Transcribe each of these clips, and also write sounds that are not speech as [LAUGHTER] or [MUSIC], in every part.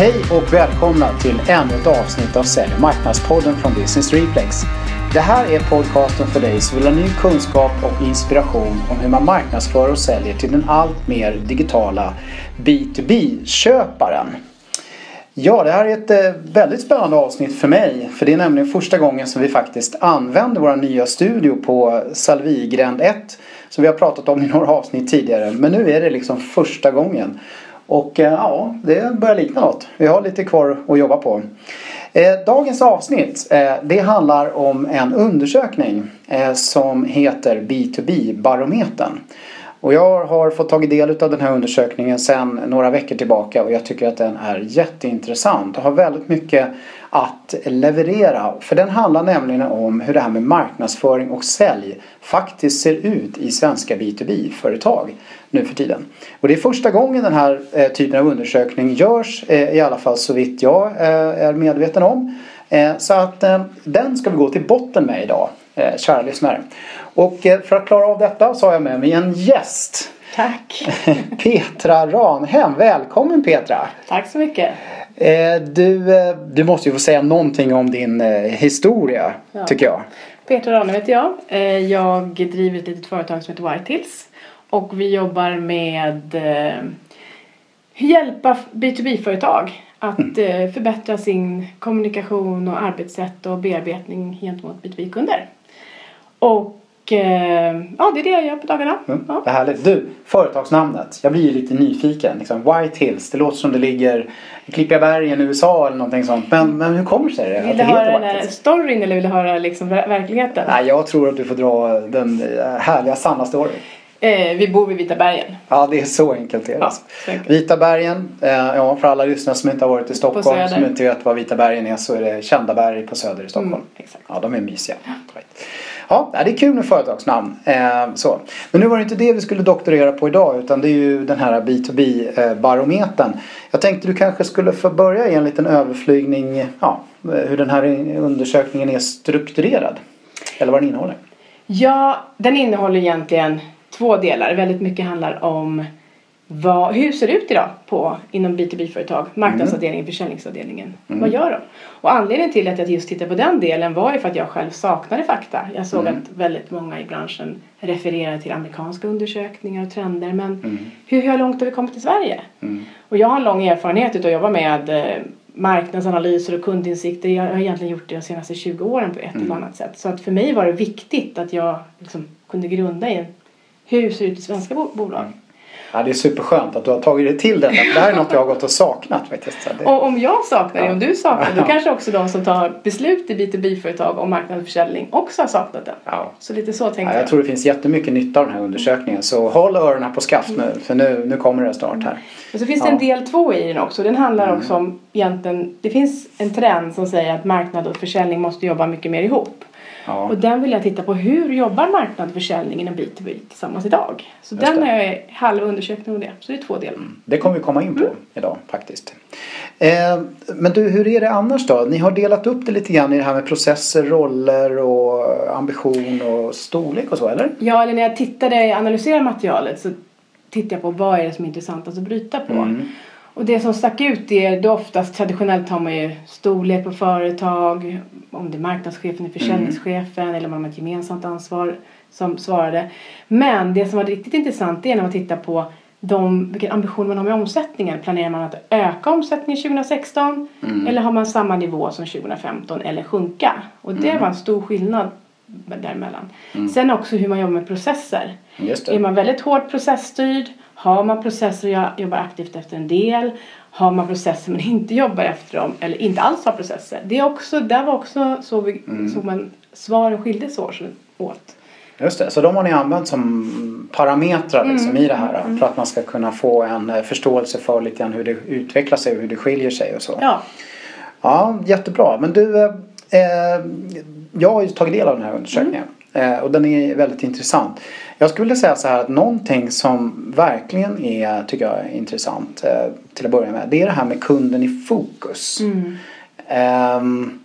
Hej och välkomna till ännu ett avsnitt av Sälj och marknadspodden från Business Reflex. Det här är podcasten för dig som vill ha ny kunskap och inspiration om hur man marknadsför och säljer till den allt mer digitala B2B-köparen. Ja, det här är ett eh, väldigt spännande avsnitt för mig. För det är nämligen första gången som vi faktiskt använder vår nya studio på Salvigränd 1. Som vi har pratat om i några avsnitt tidigare. Men nu är det liksom första gången. Och eh, ja, det börjar likna något. Vi har lite kvar att jobba på. Eh, dagens avsnitt eh, det handlar om en undersökning som heter B2B-barometern. Och jag har fått tagit del av den här undersökningen sedan några veckor tillbaka och jag tycker att den är jätteintressant och har väldigt mycket att leverera. För den handlar nämligen om hur det här med marknadsföring och sälj faktiskt ser ut i svenska B2B-företag nu för tiden. Och det är första gången den här eh, typen av undersökning görs, eh, i alla fall så vitt jag eh, är medveten om. Så att den ska vi gå till botten med idag, kära lyssnare. Och för att klara av detta så har jag med mig en gäst. Tack! [LAUGHS] Petra Ranhem. Välkommen Petra! Tack så mycket! Eh, du, eh, du måste ju få säga någonting om din historia, ja. tycker jag. Petra Ranhem heter jag. Jag driver ett litet företag som heter Whitehills. Och vi jobbar med hjälpa B2B-företag att mm. förbättra sin kommunikation och arbetssätt och bearbetning gentemot B2B-kunder. Och Eh, ja, det är det jag gör på dagarna. Mm, ja. Vad härligt. Du, företagsnamnet. Jag blir ju lite nyfiken. Liksom, White Hills. Det låter som det ligger i Klippiga bergen i USA eller någonting sånt. Men, men hur kommer det sig? Vill du höra den här storyn eller vill du höra liksom verkligheten? Nej, jag tror att du får dra den eh, härliga sanna storyn. Eh, vi bor vid Vita bergen. Ja, det är så enkelt det är. Ja, Vita bergen, eh, ja, för alla lyssnare som inte har varit i Stockholm som inte vet vad Vita bergen är så är det kända berg på Söder i Stockholm. Mm, exakt. Ja, de är mysiga. Ja. Ja, det är kul med företagsnamn. Eh, så. Men nu var det inte det vi skulle doktorera på idag utan det är ju den här B2B-barometern. Eh, Jag tänkte du kanske skulle få börja i en liten överflygning ja, eh, hur den här undersökningen är strukturerad. Eller vad den innehåller. Ja, den innehåller egentligen två delar. Väldigt mycket handlar om vad, hur ser det ut idag på, inom B2B-företag? Marknadsavdelningen, mm. försäljningsavdelningen. Mm. Vad gör de? Och anledningen till att jag just tittade på den delen var ju för att jag själv saknade fakta. Jag såg mm. att väldigt många i branschen refererade till amerikanska undersökningar och trender. Men mm. hur, hur långt har vi kommit i Sverige? Mm. Och jag har en lång erfarenhet av att jobba med eh, marknadsanalyser och kundinsikter. Jag har egentligen gjort det de senaste 20 åren på ett eller mm. annat sätt. Så att för mig var det viktigt att jag liksom kunde grunda i hur ser det ut i svenska bolag. Ja, det är superskönt att du har tagit dig till detta. det här är något jag har gått och saknat faktiskt. Det... Och om jag saknar det, ja. om du saknar det, då kanske också de som tar beslut i B2B-företag om marknadsförsäljning också har saknat det. Ja. Så lite så tänkte ja, jag. Jag tror det finns jättemycket nytta av den här undersökningen. Så håll öronen på skaft nu, för nu, nu kommer det snart här. Och så finns det en del två i den också. Den handlar mm. också om egentligen, det finns en trend som säger att marknad och försäljning måste jobba mycket mer ihop. Ja. Och den vill jag titta på. Hur jobbar marknad och försäljning inom B2B tillsammans idag? Så Just den det. är halv undersökning om det. Så det är två delar. Mm. Det kommer vi komma in på mm. idag faktiskt. Eh, men du, hur är det annars då? Ni har delat upp det lite grann i det här med processer, roller och ambition och storlek och så, eller? Ja, eller när jag tittade, analyserade materialet så tittade jag på vad är det som är intressant att bryta på. Mm. Och det som stack ut är det oftast traditionellt har man ju storlek på företag, om det är marknadschefen eller försäljningschefen mm. eller om man har ett gemensamt ansvar som svarade. Men det som var riktigt intressant är när man tittar på de, vilken ambition man har med omsättningen. Planerar man att öka omsättningen 2016 mm. eller har man samma nivå som 2015 eller sjunka? Och det mm. var en stor skillnad däremellan. Mm. Sen också hur man jobbar med processer. Är man väldigt hårt processstyrd har man processer och jobbar aktivt efter en del? Har man processer men inte jobbar efter dem eller inte alls har processer? Det är också, där var också så vi, mm. såg man svaren skilde sig åt. Just det, så de har ni använt som parametrar liksom mm. i det här mm. för att man ska kunna få en eh, förståelse för lite grann hur det utvecklar sig och hur det skiljer sig och så. Ja, ja jättebra. Men du, eh, eh jag har ju tagit del av den här undersökningen mm. Eh, och den är väldigt intressant. Jag skulle säga så här att någonting som verkligen är, tycker jag, är intressant eh, till att börja med. Det är det här med kunden i fokus. Mm. Um,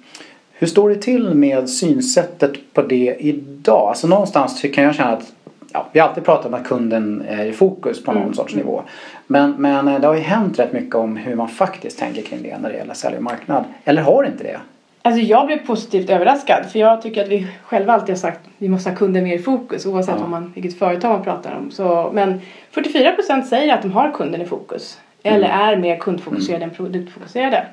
hur står det till med synsättet på det idag? Alltså någonstans kan jag känna att ja, vi har alltid pratat om att kunden är i fokus på någon mm. sorts nivå. Men, men eh, det har ju hänt rätt mycket om hur man faktiskt tänker kring det när det gäller sälj och marknad. Eller har inte det? Alltså jag blev positivt överraskad för jag tycker att vi själva alltid har sagt att vi måste ha kunden mer i fokus oavsett ja. man, vilket företag man pratar om. Så, men 44% säger att de har kunden i fokus eller mm. är mer kundfokuserade mm. än produktfokuserade.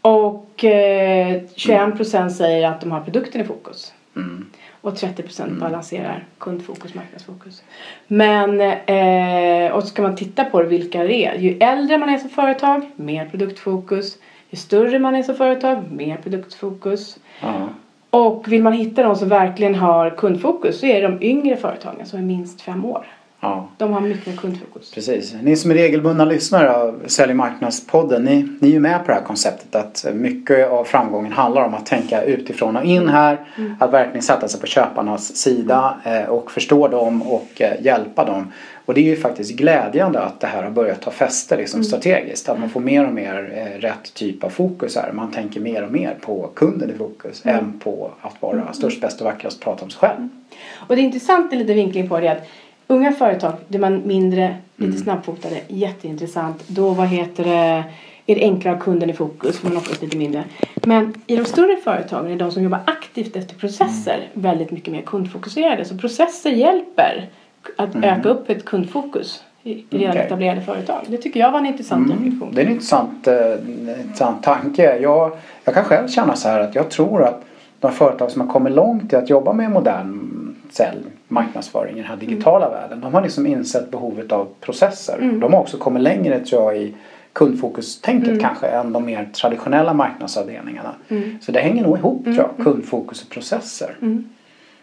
Och eh, 21% mm. säger att de har produkten i fokus. Mm. Och 30% mm. balanserar kundfokus, marknadsfokus. Men, eh, och så ska man titta på vilka det är. Ju äldre man är som företag, mer produktfokus. Ju större man är som företag, mer produktfokus. Mm. Och vill man hitta de som verkligen har kundfokus så är det de yngre företagen som är minst fem år. Ja. De har mycket kundfokus. Precis. Ni som är regelbundna lyssnare av Sälj marknadspodden ni, ni är ju med på det här konceptet att mycket av framgången handlar om att tänka utifrån och in här. Mm. Att verkligen sätta sig på köparnas sida eh, och förstå dem och eh, hjälpa dem. Och det är ju faktiskt glädjande att det här har börjat ta fäste liksom, mm. strategiskt. Att man får mer och mer eh, rätt typ av fokus här. Man tänker mer och mer på kunden i fokus mm. än på att vara mm. störst, bäst och vackrast och prata om sig själv. Mm. Och det är intressant, en liten vinkling på det att unga företag, det man mindre, lite mm. snabbfotade, jätteintressant. Då vad heter det, är det enklare att ha kunden i fokus, man oftast lite mindre. Men i de större företagen är de som jobbar aktivt efter processer mm. väldigt mycket mer kundfokuserade. Så processer hjälper att mm. öka upp ett kundfokus i redan okay. etablerade företag. Det tycker jag var en intressant mm. reflektion. Det är en intressant, eh, intressant tanke. Jag, jag kan själv känna så här att jag tror att de företag som har kommit långt i att jobba med modern sälj, marknadsföring i den här digitala mm. världen. De har liksom insett behovet av processer. Mm. De har också kommit längre tror jag i kundfokustänket mm. kanske än de mer traditionella marknadsavdelningarna. Mm. Så det hänger nog ihop tror jag, mm. kundfokus och processer.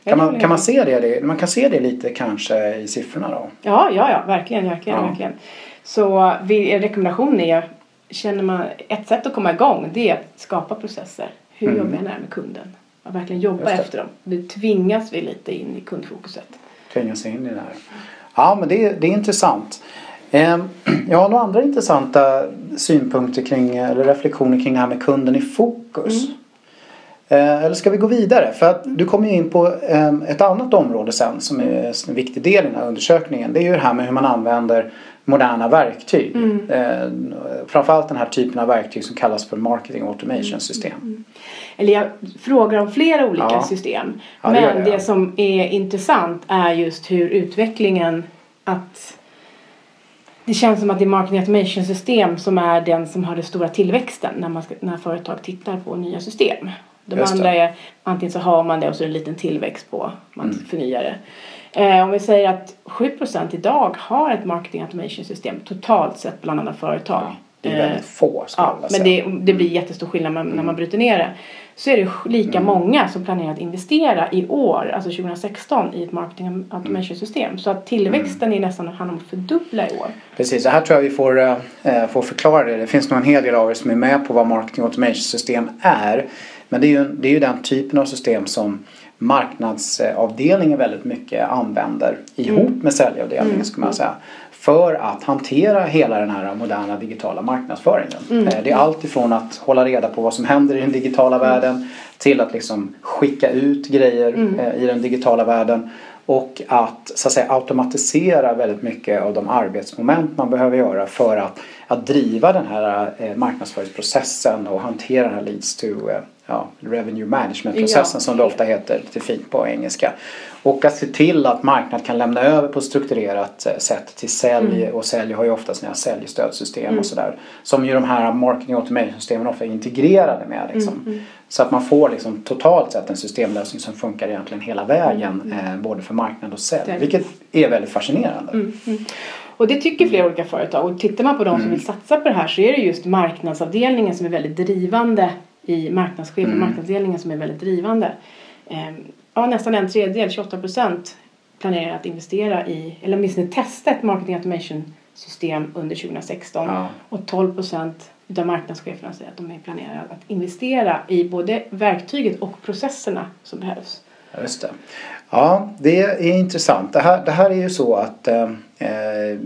Kan man, kan man se det, man kan se det lite kanske i siffrorna då? Ja, ja, ja verkligen, verkligen, ja. verkligen. Så en rekommendation är, känner man, ett sätt att komma igång det är att skapa processer. Hur mm. jobbar jag med kunden? Att verkligen jobba efter dem. Nu tvingas vi lite in i kundfokuset. Tvingas in i det här. Ja men det, det är intressant. Eh, [CLEARS THROAT] jag har några andra intressanta synpunkter kring eller reflektioner kring det här med kunden i fokus. Mm. Eh, eller ska vi gå vidare? För att du kommer ju in på eh, ett annat område sen som är en viktig del i den här undersökningen. Det är ju det här med hur man använder moderna verktyg. Mm. Eh, framförallt den här typen av verktyg som kallas för marketing automation system. Mm. Eller jag frågar om flera olika ja. system. Ja, det Men det, det som är intressant är just hur utvecklingen att det känns som att det är marketing automation system som är den som har den stora tillväxten när, man ska, när företag tittar på nya system. De andra är antingen så har man det och så är det en liten tillväxt på, man mm. förnyar det. Eh, om vi säger att 7% idag har ett marketing automation system totalt sett bland alla företag. Ja, det är väldigt få skulle ja, Men det, det blir jättestor skillnad när man mm. bryter ner det. Så är det lika mm. många som planerar att investera i år, alltså 2016, i ett marketing automation system. Så att tillväxten mm. är nästan han om att fördubbla i år. Precis, så här tror jag vi får, äh, får förklara det. Det finns nog en hel del av er som är med på vad marketing automation system är. Men det är ju, det är ju den typen av system som marknadsavdelningen väldigt mycket använder ihop mm. med säljavdelningen mm. ska man säga. För att hantera hela den här moderna digitala marknadsföringen. Mm. Eh, det är allt ifrån att hålla reda på vad som händer i den digitala världen till att liksom skicka ut grejer mm. eh, i den digitala världen och att, så att säga, automatisera väldigt mycket av de arbetsmoment man behöver göra för att, att driva den här eh, marknadsföringsprocessen och hantera den här leads to ja, revenue management-processen ja. som det ofta heter lite fint på engelska. Och att se till att marknaden kan lämna över på ett strukturerat eh, sätt till sälj mm. och sälj har ju ofta sina säljstödsystem mm. och sådär. Som ju de här marketing automation-systemen ofta är integrerade med. Liksom. Mm. Mm. Så att man får liksom totalt sett en systemlösning som funkar egentligen hela vägen mm, mm. eh, både för marknad och sälj. Vilket är väldigt fascinerande. Och det tycker flera olika företag. Och tittar man på de som vill satsa på det här så är det just marknadsavdelningen som är väldigt drivande i marknadschefen, mm. marknadsdelningen som är väldigt drivande. Ehm, ja, nästan en tredjedel, 28 procent planerar att investera i, eller åtminstone testa ett marketing automation system under 2016 ja. och 12 procent utav marknadscheferna säger att de är planerade att investera i både verktyget och processerna som behövs. Just det. Ja, det är intressant. Det här, det här är ju så att eh, eh,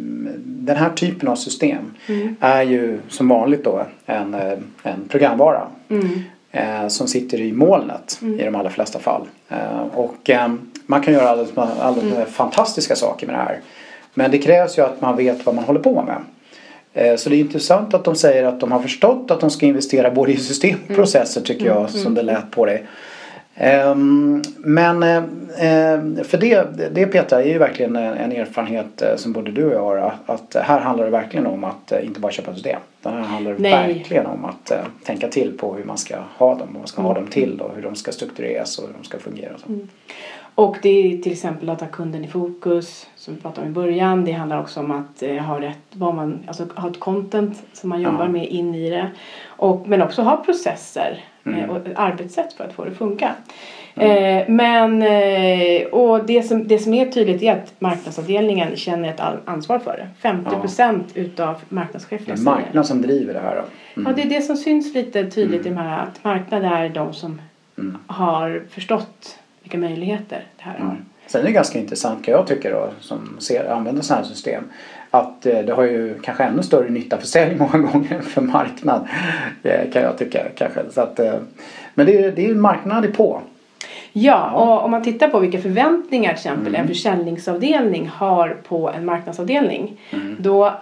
den här typen av system mm. är ju som vanligt då en, eh, en programvara mm. eh, som sitter i molnet mm. i de allra flesta fall. Eh, och eh, man kan göra alldeles, alldeles mm. fantastiska saker med det här. Men det krävs ju att man vet vad man håller på med. Eh, så det är intressant att de säger att de har förstått att de ska investera både i system och processer tycker jag Mm, som det lät på dig. Ehm, Men eh, för det, det Petra är ju verkligen en erfarenhet eh, som både du och jag har att här handlar det verkligen om att inte bara köpa system. Utan här handlar det Nej. verkligen om att tänka till på hur man ska ha dem, vad man ska ha Mm. dem till och hur de ska struktureras och hur de ska fungera. och Så. Och det är till exempel att ha kunden i fokus som vi pratade om i början. Det handlar också om att eh, ha rätt, vad man, alltså ha ett content som man jobbar Ja. med in i det. Och, men också ha processer Mm. eh, och ett arbetssätt för att få det att funka. Eh, men eh, och det som, det som är tydligt är att marknadsavdelningen känner ett ansvar för det. 50 procent utav Det marknadscheferna är säger marknaden som driver det här då. Ja, det är det som syns lite tydligt i de här att marknaden är de som Mm. har förstått vilka möjligheter det här har. Mm. Sen är det ganska intressant kan jag tycka då som ser, använder sådana här system. Att eh, det har ju kanske ännu större nytta för sälj [LAUGHS] många gånger än för marknad. Eh, kan jag tycka kanske. Så att, eh, men det är, det är ju marknaden är på. Ja, och om man tittar på vilka förväntningar till exempel Mm. en försäljningsavdelning har på en marknadsavdelning. Mm. Då,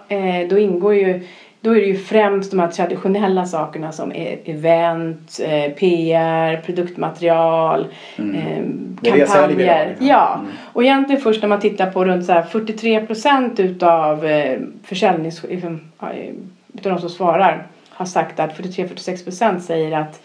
då ingår ju då är det ju främst de här traditionella sakerna som är event, eh, PR, produktmaterial, eh, Mm. Säljer kampanjer. Ja, Mm. och egentligen först när man tittar på runt så här 43 procent utav eh, försäljnings... ja, eh, utav de som svarar har sagt att 43-46 procent säger att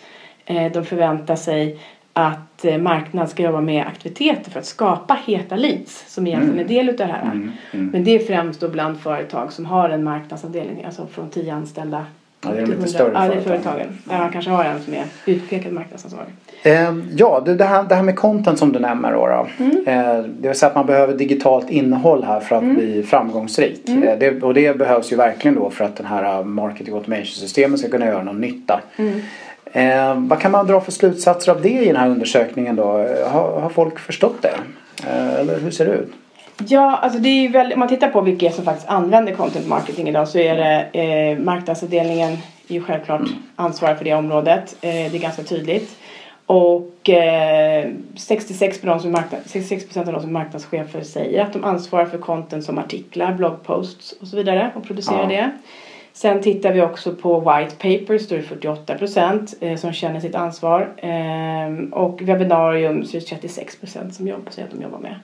eh, de förväntar sig att eh, marknaden ska jobba med aktiviteter för att skapa heta leads som egentligen är del utav det här. Mm. Mm. Men det är främst då bland företag som har en marknadsavdelning, alltså från 10 anställda Ja, det är de lite 100 större ja, det är företagen. Där man kanske har en som är utpekad marknadsansvarig. Eh, ja, det, här, det här med content som du nämner då. då. Mm. Eh, det vill säga att man behöver digitalt innehåll här för att bli framgångsrik. Mm. Eh, det, och det behövs ju verkligen då för att den här uh, marketing automation systemet ska kunna göra någon nytta. Mm. Eh, vad kan man dra för slutsatser av det i den här undersökningen då? Har, har folk förstått det? Eh, eller hur ser det ut? Ja, alltså det är ju väldigt, om man tittar på vilka som faktiskt använder content marketing idag så är det eh, marknadsavdelningen är ju självklart ansvarig för det området. Eh, det är ganska tydligt. Och eh, 66 procent som marknad, 66 av de som är marknadschefer säger att de ansvarar för content som artiklar, bloggposts och så vidare och producerar Ja. det. Sen tittar vi också på white papers, då är det 48 procent eh, som känner sitt ansvar. Eh, och webbinarium så är det 36 procent som jobbar, säger att de jobbar med.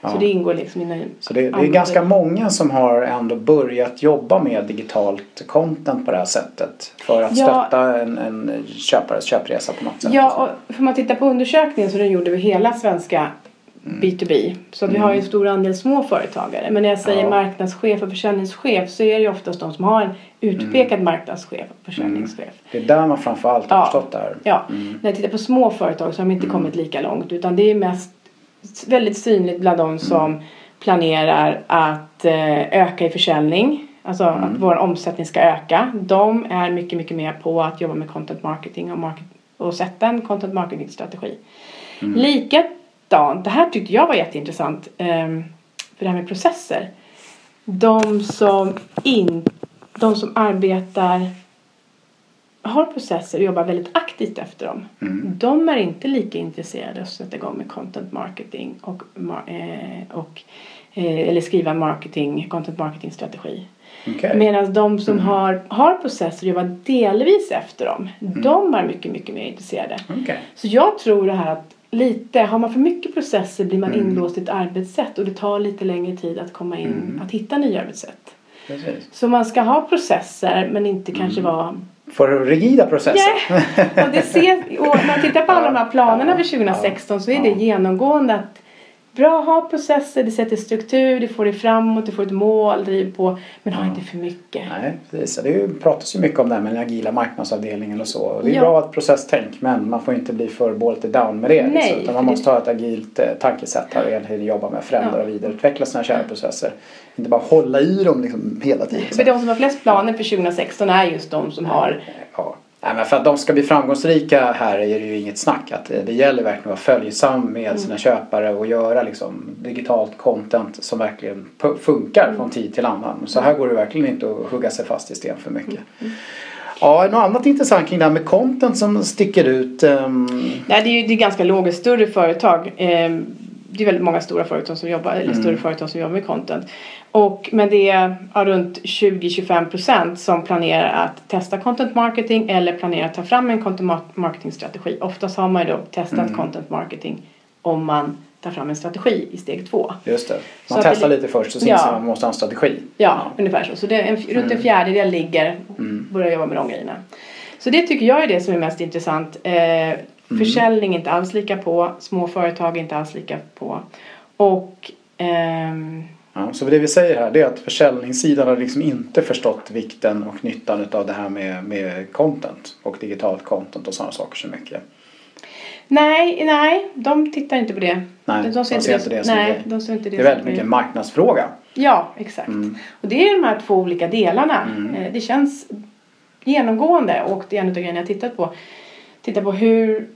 Ja. Så det ingår liksom i Så det, det är använder- ganska många som har ändå börjat jobba med digitalt content på det här sättet. För att Ja. stötta en, en köpares köpresa på något sätt. Ja, och för man tittar på undersökningen så den gjorde vi hela svenska. B2B. Så vi har ju en stor andel små företagare. Men när jag säger Ja. marknadschef och försäljningschef så är det ju oftast de som har en utpekad Mm. marknadschef och försäljningschef. Det är där man framförallt har Ja. förstått det här. Ja, Mm. när jag tittar på små företag så har de inte kommit lika långt utan det är mest väldigt synligt bland de som planerar att eh, öka i försäljning. Alltså att vår omsättning ska öka. De är mycket, mycket mer på att jobba med content marketing och, market och sätta en content marketing strategi. Likadant, det här tyckte jag var jätteintressant ehm, för det här med processer. De som, in, de som arbetar har processer och jobbar väldigt aktivt efter dem. Mm. De är inte lika intresserade av att sätta igång med content marketing och, eh, och eh, eller skriva marketing, content marketing strategi. Okej. Medan de som har, har processer och jobbar delvis efter dem, de är mycket, mycket mer intresserade. Okej. Så jag tror det här att lite, har man för mycket processer blir man Mm. inlåst i ett arbetssätt och det tar lite längre tid att komma in, Mm. att hitta nya arbetssätt. Precis. Så man ska ha processer men inte kanske Mm. vara För rigida processer. och det ser, och när man tittar på alla de här [LAUGHS] planerna Ja, för 2016 så är det genomgående att bra ha processer, det sätter struktur, det får dig framåt, du får ett mål, driv på. Men ha Ja. inte för mycket. Nej, precis. Det pratas ju mycket om det här med den agila marknadsavdelningen och så. Och Det är Ja. bra att processtänk men man får inte bli för bolty down med det. Nej, liksom, utan man måste ha ett agilt eh, tankesätt här och hela tiden jobba med att förändra Ja. och vidareutveckla sina kärnprocesser. Inte bara hålla i dem liksom hela tiden. För de som har flest planer för 2016 är just de som har. Nej, men för att de ska bli framgångsrika här är det ju inget snack. Att eh, det gäller verkligen att vara följsam med Mm. sina köpare och göra liksom digitalt content som verkligen funkar Mm. från tid till annan. Så här går det verkligen inte att hugga sig fast i sten för mycket. Mm. Ja, något annat intressant kring det här med content som sticker ut. ehm, Nej, det är ju det är ganska låga större företag. Eh, det är väldigt många stora företag som jobbar, eller Mm. större företag som jobbar med content. Och, men det är ja, runt 20-25% som planerar att testa content marketing eller planerar att ta fram en content mar- marketing-strategi. Oftast har man ju då testat Mm. content marketing om man tar fram en strategi i steg två. Just det. Så Man det testar li- lite först och sen Ja. man måste ha en strategi. Ja, ungefär så. Så det är en, runt en fjärdedel ligger Mm. börjar jobba med de grejerna. Så det tycker jag är det som är mest intressant. Eh, Mm. försäljning är inte alls lika på. Små företag är inte alls lika på. Och ehm, Ja, så det vi säger här det är att försäljningssidan har liksom inte förstått vikten och nyttan av det här med, med content och digitalt content och sådana saker så mycket. nej, nej, de tittar inte på det. Nej, de ser inte det som nej, de ser inte det, Det är väldigt mycket en marknadsfråga. Ja, exakt. Mm. Och det är de här två olika delarna. Mm. Eh, Det känns genomgående och det är en av grejerna jag tittat på. Titta på hur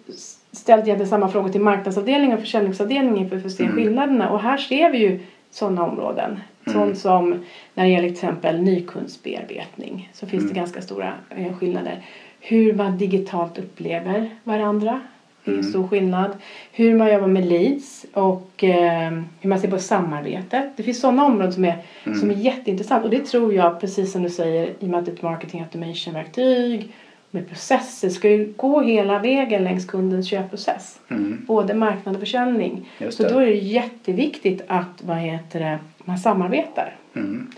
ställt egentligen samma frågor till marknadsavdelningen och försäljningsavdelningen för att se Mm. skillnaderna. Och här ser vi ju sådana områden. Mm. Sånt som när det gäller till exempel nykundsbearbetning så finns Mm. det ganska stora eh, skillnader. Hur man digitalt upplever varandra. Det är en Mm. stor skillnad. Hur man jobbar med leads och eh, hur man ser på samarbete. Det finns sådana områden som är, Mm. som är jätteintressant. Och det tror jag, precis som du säger, i och med att det är ett marketing automation-verktyg med processer ska ju gå hela vägen längs kundens köpprocess. Mm. Både marknad och försäljning. Så då är det jätteviktigt att vad heter det, man samarbetar. Mm.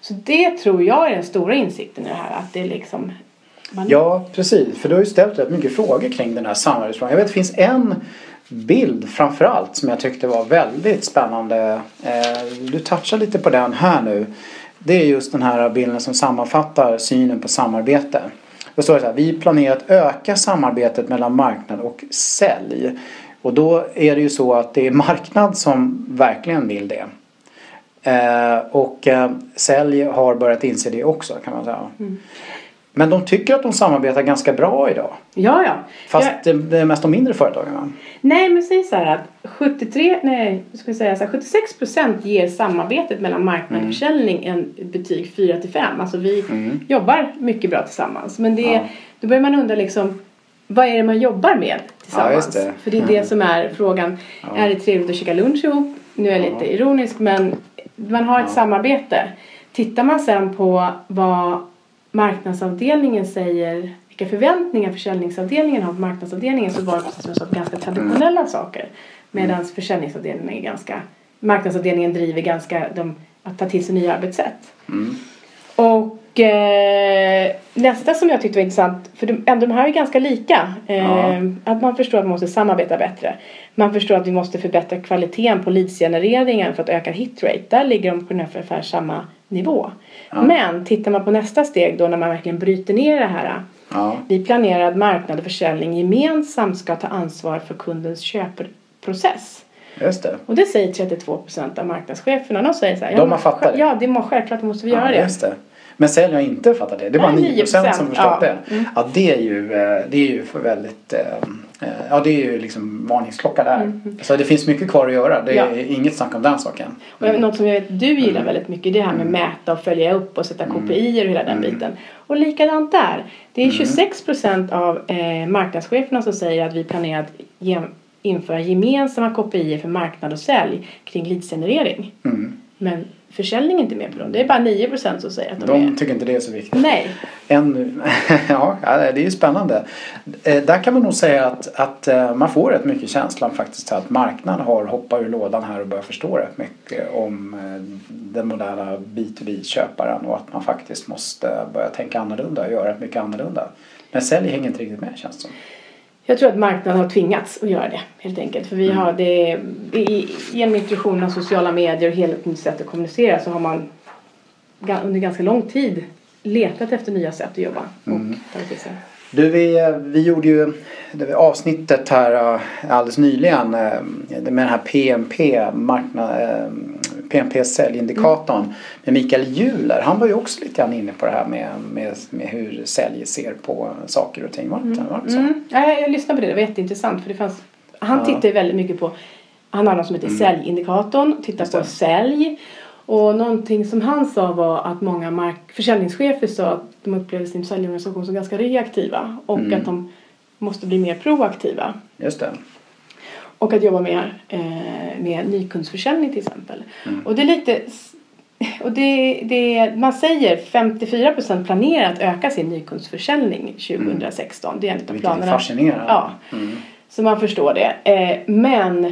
Så det tror jag är den stora insikten i det här. Att det är liksom... Man, Ja, precis. För du har ju ställt rätt mycket frågor kring den här samarbetsfrågan. Jag vet det finns en bild framförallt som jag tyckte var väldigt spännande. Eh, Du touchar lite på den här nu. Det är just den här bilden som sammanfattar synen på samarbete. Då står det så här, vi planerar att öka samarbetet mellan marknad och sälj. Och då är det ju så att det är marknad som verkligen vill det. Eh, och eh, sälj har börjat inse det också kan man säga. Mm. Men de tycker att de samarbetar ganska bra idag. ja, ja. Fast Ja. det, är mest de mindre företagen va? Nej, men säg så här att 73, nej, jag ska säga så här, 76 procent ger samarbetet mellan marknad och försäljning en betyg 4 till 5. Alltså vi Mm. jobbar mycket bra tillsammans. Men det, Ja. då börjar man undra liksom vad är det man jobbar med tillsammans? Ja, det. För det är det som är frågan. Ja. Är det trevligt att käka lunch ihop? Nu är jag lite ironisk men man har ett samarbete. Tittar man sen på vad marknadsavdelningen säger vilka förväntningar försäljningsavdelningen har på marknadsavdelningen så var det precis som jag sa ganska traditionella saker. Medan försäljningsavdelningen är ganska marknadsavdelningen driver ganska de, att ta till sig nya arbetssätt. Mm. Och eh, nästa som jag tyckte var intressant, för de, ändå de här är ganska lika. Eh, Ja. Att man förstår att man måste samarbeta bättre. Man förstår att vi måste förbättra kvaliteten på leadsgenereringen för att öka hitrate. Där ligger de på ungefär samma nivå. Ja. Men tittar man på nästa steg då när man verkligen bryter ner det här. Ja. Vi planerar att marknad och försäljning gemensamt ska ta ansvar för kundens köpprocess. Just det. Och det säger 32 procent av marknadscheferna. De säger så här. De har fattat det. Ja, det må, självklart måste vi göra ja, det. Men sälj har inte fattat det. Det är bara Nej, 9% som 9%, förstått ja. det. Mm. Ja, det är ju, eh, det är ju för väldigt... eh, Ja, det är ju liksom varningsklocka där. Mm. Så det finns mycket kvar att göra. Det är Ja. inget snack om den saken. Och något som jag vet du gillar Mm. väldigt mycket det här med mäta och följa upp och sätta KPI och hela den Mm. biten. Och likadant där. Det är Mm. 26 procent av eh, marknadscheferna som säger att vi planerar att ge, införa gemensamma KPI för marknad och sälj kring leadsgenerering. Mm. Men försäljning är inte med på dem. Det är bara 9 procent som säger att de, är. De tycker inte det är så viktigt. Nej. En, [LAUGHS] ja, det är ju spännande. Eh, Där kan man nog säga att, att eh, man får rätt mycket känslan faktiskt att marknaden har hoppat ur lådan här och börjat förstå rätt mycket om eh, den moderna B2B-köparen och att man faktiskt måste börja tänka annorlunda och göra rätt mycket annorlunda. Men sälj hänger inte riktigt med känns det som. Jag tror att marknaden har tvingats att göra det helt enkelt. För vi Mm. har det, i, genom introduktionen av sociala medier och hela nytt sätt att kommunicera så har man under ganska lång tid letat efter nya sätt att jobba och Mm. sig. Du, vi, eh, vi gjorde ju det avsnittet här eh, alldeles nyligen eh, med den här PMP, marknad, PMP säljindikatorn med Mikael Juler. Han var ju också lite grann inne på det här med, med, med hur sälj ser på saker och ting. Var det inte var det så? Mm. Ja, jag lyssnade på det, det var jätteintressant för det fanns, han Ja. tittar ju väldigt mycket på, han har något som heter Mm. säljindikatorn, tittar på sälj och någonting som han sa var att många mark- försäljningschefer sa att de upplevde sin säljorganisation som ganska reaktiva och Mm. att de måste bli mer proaktiva. Just det. Och att jobba med, eh, med nykundsförsäljning till exempel. Och det är lite och det, det, man säger 54% planerar att öka sin nykundsförsäljning 2016. Det är en av Vilket planerna. fascinerande. Ja. Mm. Så man förstår det. Eh, men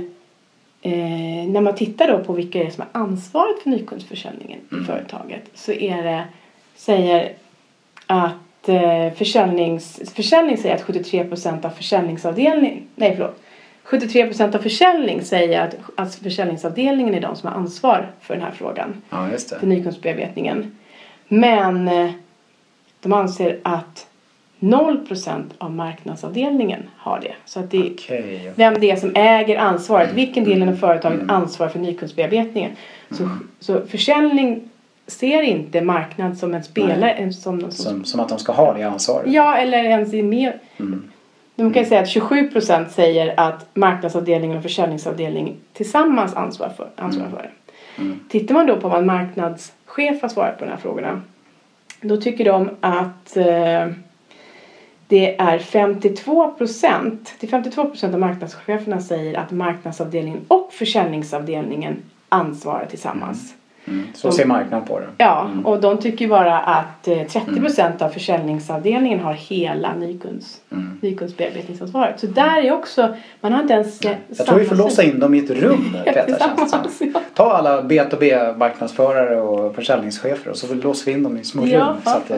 eh, när man tittar då på vilka är som har ansvaret för nykundsförsäljningen i företaget så är det, säger att eh, försäljnings, försäljning säger att 73% av försäljningsavdelning, nej förlåt, 73% av försäljning säger att, att försäljningsavdelningen är de som har ansvar för den här frågan, Ja, just för det. nykundsbearbetningen. Men eh, de anser att 0% av marknadsavdelningen har det. Så att det är Okej. vem det är som äger ansvaret, vilken del Mm. av företaget ansvarar för nykundsbearbetningen. Så, så försäljning ser inte marknad som en spelare, en, som, som, Som, som att de ska ha det ansvaret. Ja, eller ens i mer. Mm. De kan säga att 27% säger att marknadsavdelningen och försäljningsavdelningen tillsammans ansvarar för, ansvarar för det. Mm. Tittar man då på vad marknadschef har svarat på de här frågorna. Då tycker de att eh, det är 52 procent, till 52 procent av marknadscheferna säger att marknadsavdelningen och försäljningsavdelningen ansvarar tillsammans. Mm. Så ser marknaden på det. Ja, och de tycker bara att eh, 30 procent av försäljningsavdelningen har hela nykunds, Mm. nykundsbearbetningsansvaret. Så där är också, man har inte ens Jag tror vi får låsa in dem i ett rum. [LAUGHS] Tillsammans, ja. Ta alla B2B marknadsförare och försäljningschefer och så låser vi in dem i små Ja, rum så att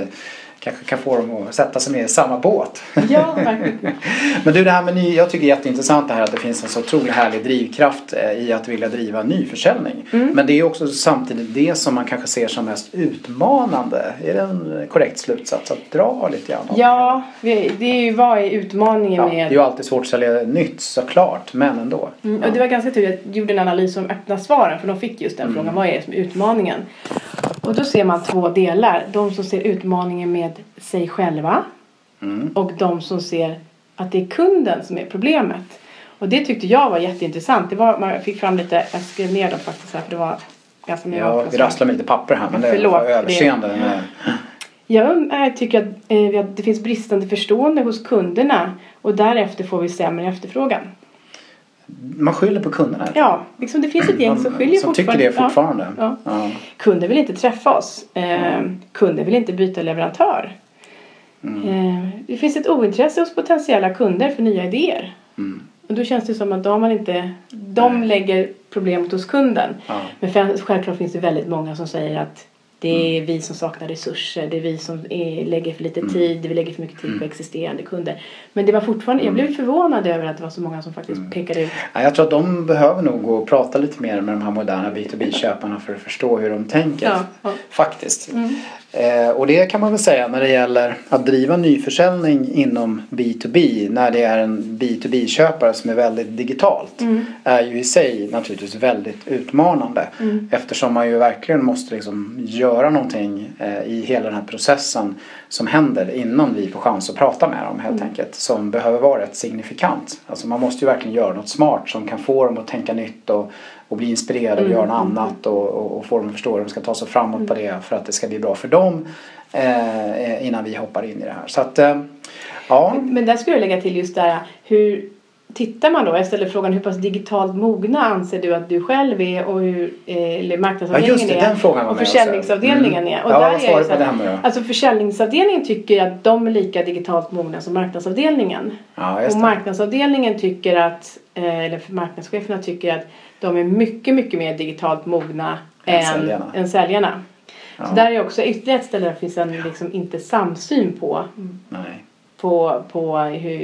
kanske kan få dem att sätta sig ner i samma båt. Ja. [LAUGHS] Men du det här med ny, jag tycker det är jätteintressant det här att det finns en så otroligt härlig drivkraft eh, i att vilja driva nyförsäljning. Mm. Men det är också samtidigt det som man kanske ser som mest utmanande. Är det en korrekt slutsats att dra lite grann? Ja, det är ju vad är utmaningen Ja, det är med ju alltid svårt att sälja nytt såklart, men ändå. Mm, och det var ganska tur att jag gjorde en analys om öppna svaren för de fick just den frågan. Vad är det som är utmaningen? Och då ser man två delar. De som ser utmaningen med sig själva Mm. och de som ser att det är kunden som är problemet. Och det tyckte jag var jätteintressant. Det var, man fick fram lite, jag skrev ner dem faktiskt här för det var ganska mycket Ja, vi rasslar med lite papper här men det är Förlåt, för överseende. det- med- [LAUGHS] Jag eh, tycker att eh, det finns bristande förstående hos kunderna och därefter får vi sämre efterfrågan. Man skyller på kunderna. Ja, liksom det finns ett gäng som skiljer som tycker fortfarande. det fortfarande. Ja, Ja. ja. Kunder vill inte träffa oss. Eh, kunder vill inte byta leverantör. Mm. Eh, det finns ett ointresse hos potentiella kunder för nya idéer. Mm. Och då känns det som att de, man inte, de lägger problemet hos kunden. Ja. Men självklart finns det väldigt många som säger att det är Mm. vi som saknar resurser, det är vi som är, lägger för lite tid, vi lägger för mycket tid Mm. på existerande kunder. Men det var fortfarande, jag blev förvånad över att det var så många som faktiskt Mm. pekade ut. Ja, jag tror att de behöver nog gå och prata lite mer med de här moderna B2B-köparna för att förstå hur de tänker. Ja, ja. Faktiskt. Eh, och det kan man väl säga när det gäller att driva nyförsäljning inom B2B när det är en B2B-köpare som är väldigt digitalt Mm. är ju i sig naturligtvis väldigt utmanande Mm. eftersom man ju verkligen måste liksom göra någonting eh, i hela den här processen som händer innan vi får chans att prata med dem helt Mm. enkelt som behöver vara rätt signifikant. Alltså man måste ju verkligen göra något smart som kan få dem att tänka nytt och, och bli inspirerade och Mm, göra något annat och, och, och få dem att förstå hur de ska ta sig framåt på det för att det ska bli bra för dem eh, innan vi hoppar in i det här. Så att eh, ja. Men där skulle jag lägga till just där hur tittar man då? Jag ställer frågan hur pass digitalt mogna anser du att du själv är och hur eh, eller Ja marknadsavdelningen just det, är den frågan var och försäljningsavdelningen är. Och ja, där är så här- den? Alltså försäljningsavdelningen tycker att de är lika digitalt mogna som marknadsavdelningen. Ja, Och marknadsavdelningen tycker att, eh, eller marknadscheferna tycker att de är mycket, mycket mer digitalt mogna Än än, säljarna. än säljarna. Ja. Så där är också ytterligare ett ställe där det finns en liksom inte samsyn på, Nej. på, på hur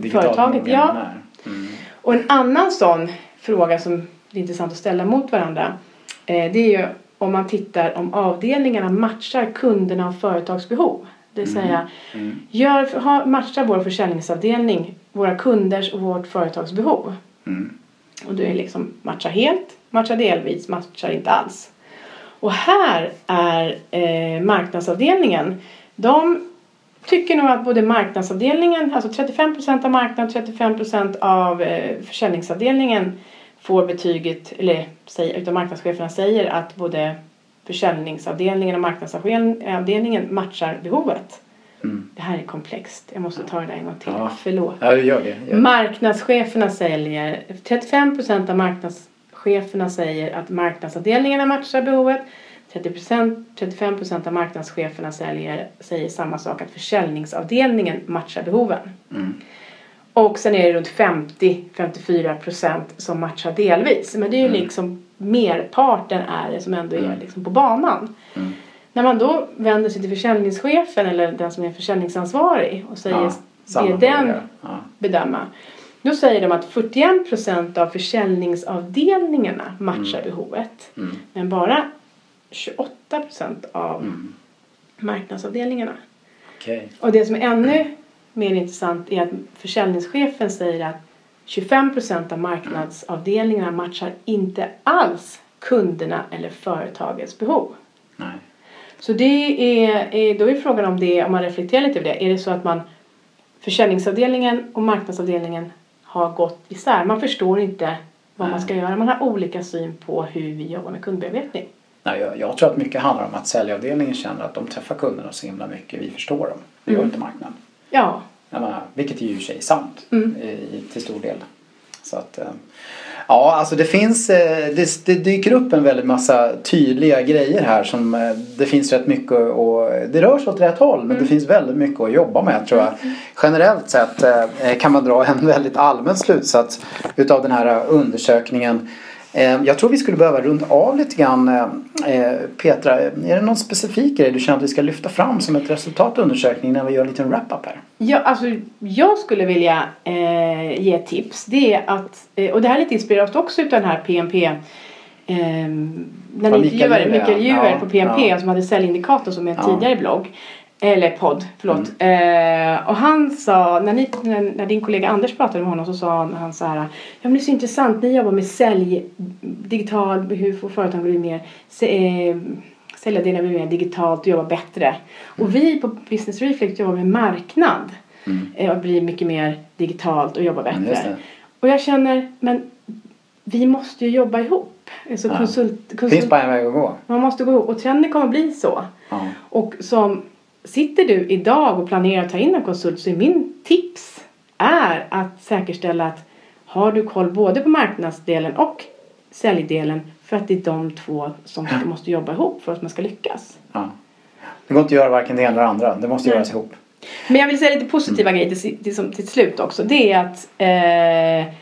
Digitalt företaget... Ja, är. Mm. och en annan sån fråga som är intressant att ställa mot varandra eh, det är ju om man tittar om avdelningarna matchar kunderna och företagsbehov. Det vill säga Mm. gör, ha, matchar vår försäljningsavdelning våra kunders och vårt företagsbehov. Mm. Och då är det liksom matcha helt, matcha delvis, matchar inte alls. Och här är eh, marknadsavdelningen, de tycker nog att både marknadsavdelningen, alltså 35% av marknaden, 35% av eh, försäljningsavdelningen får betyget, eller säger, utav marknadscheferna säger att både försäljningsavdelningen och marknadsavdelningen matchar behovet. Mm. Det här är komplext. Jag måste ta det där en gång till. Ja. Förlåt. Ja, gör det. Gör det. Marknadscheferna säljer, 35% av marknadscheferna säger att marknadsavdelningarna matchar behovet. 30%, 35% av marknadscheferna säljer, säger samma sak att försäljningsavdelningen matchar behoven. Mm. Och sen är det runt 50-54% som matchar delvis. Men det är ju Mm. liksom merparten är det som ändå är Mm. liksom på banan. Mm. När man då vänder sig till försäljningschefen eller den som är försäljningsansvarig och säger Ja, det är den. Ja. bedöma. Då säger de att 41% av försäljningsavdelningarna matchar behovet. Mm. Men bara 28% av Mm. marknadsavdelningarna. Okej. Och det som är ännu mer intressant är att försäljningschefen säger att 25% av marknadsavdelningarna matchar inte alls kunderna eller företagets behov. Nej. Så det är, är, då är frågan om det, om man reflekterar lite över det, är det så att man försäljningsavdelningen och marknadsavdelningen har gått isär. Man förstår inte vad man ska göra. Man har olika syn på hur vi jobbar med kundbearbetning. Nej, jag, jag tror att mycket handlar om att säljavdelningen känner att de träffar kunderna så himla mycket. Vi förstår dem. Det gör Mm. inte marknaden. Ja, Jag menar, vilket är ju i sig sant Mm. i, till stor del. Så att, eh, ja, alltså det finns, eh, det, det dyker upp en väldigt massa tydliga grejer här som eh, det finns rätt mycket och det rör sig åt rätt håll men det finns väldigt mycket att jobba med tror jag. Generellt sett kan man dra en [LAUGHS] väldigt allmän slutsats utav den här undersökningen. Eh, Jag tror vi skulle behöva runda av lite grann. eh, Petra, är det någon specifik grej du känner att vi ska lyfta fram som ett resultat av undersökningen när vi gör en liten wrap-up här? Ja, alltså, jag skulle vilja eh, ge tips. Det är att, eh, och det här är lite inspirerat också utav den här PMP. Eh, när Ja, ni intervjuade Mikael ja. Juver på PMP Ja. som hade säljindikator som är en Ja. Tidigare blogg. Eller podd, förlåt. Eh, och han sa, när, ni, när, när din kollega Anders pratade med honom så sa han, han så här. Ja men det är så intressant, ni jobbar med sälj, digital, hur får företagen bli mer, eh, säljardelar bli mer digitalt och jobba bättre. Och vi på Business Reflect jobbar med marknad. Mm. Eh, och blir mycket mer digitalt och jobba Mm, bättre. Och jag känner, men vi måste ju jobba ihop. Alltså Ja. konsult, konsult, finns bara en väg att gå. man måste gå ihop och trenden kommer bli så. Ja. Och som sitter du idag och planerar att ta in en konsult så är min tips är att säkerställa att har du koll både på marknadsdelen och säljdelen för att det är de två som måste jobba ihop för att man ska lyckas. Ja. Det går inte att göra varken det ena eller det andra. Det måste Nej. göras ihop. Men jag vill säga lite positiva grejer till, till, till slut också. Det är att eh,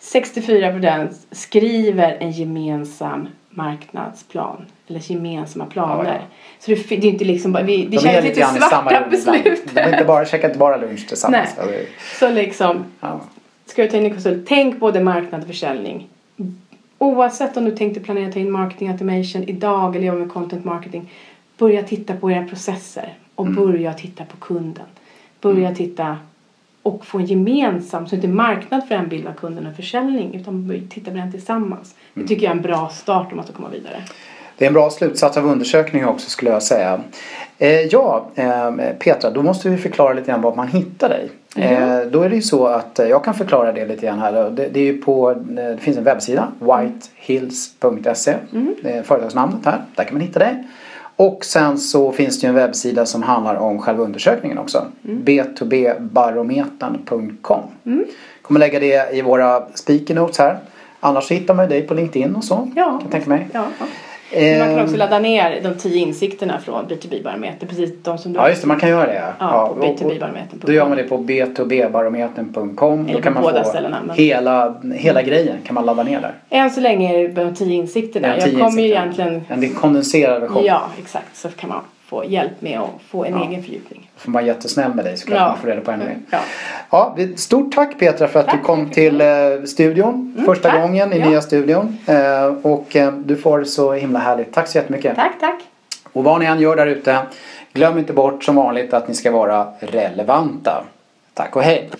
64% skriver en gemensam marknadsplan. Eller gemensamma planer. Ja, ja. Så det, det är inte liksom bara, vi, det De känns lite svarta beslut. De är inte bara, käkar inte bara lunch tillsammans. Nej. Så liksom, Ja. ska du ta in en konsult, tänk både marknad och försäljning. Oavsett om du tänkte planera att ta in marketing automation idag eller jobba med content marketing. Börja titta på era processer och Mm. börja titta på kunden. Börja titta och få en gemensam, så inte marknad för en bild av kunden och försäljning utan titta på den tillsammans. Det Mm. tycker jag är en bra start om man ska komma vidare. Det är en bra slutsats av undersökningen också skulle jag säga. Eh, ja, eh, Petra, då måste vi förklara lite grann var man hittar dig. Eh, då är det ju så att eh, jag kan förklara det lite grann här. Det, det är på, eh, det finns en webbsida, whitehills.se. Är företagsnamnet här, där kan man hitta dig. Och sen så finns det ju en webbsida som handlar om själva undersökningen också. b2bbarometern.com Kommer lägga det i våra speaker notes här. Annars hittar man ju dig på LinkedIn och så. Ja. Kan jag tänka mig. Ja, ja. Men man kan också Ehm, ladda ner de tio insikterna från B2B-barometer. Precis de som du Ja just det, man kan göra det. Ja, på och- B2B-barometern. Då gör man det på b2bbarometern.com. Eller Då kan på man båda ställena, men- hela, hela grejen kan man ladda ner där. Än så länge är det de tio insikterna. Ja, jag tio kommer ju egentligen... En kondenserad version. Ja, exakt. Så kan man få hjälp med att få en Ja. egen fördjupning. Får man jättesnäll med dig så kan Ja. man få reda på ännu mer. Ja. Ja, stort tack Petra för att du Tack. kom till eh, studion första tack. gången i Ja. nya studion. Eh, och eh, du får så himla härligt. Tack så jättemycket. Tack, tack. Och vad ni än gör där ute, glöm inte bort som vanligt att ni ska vara relevanta. Tack och hej!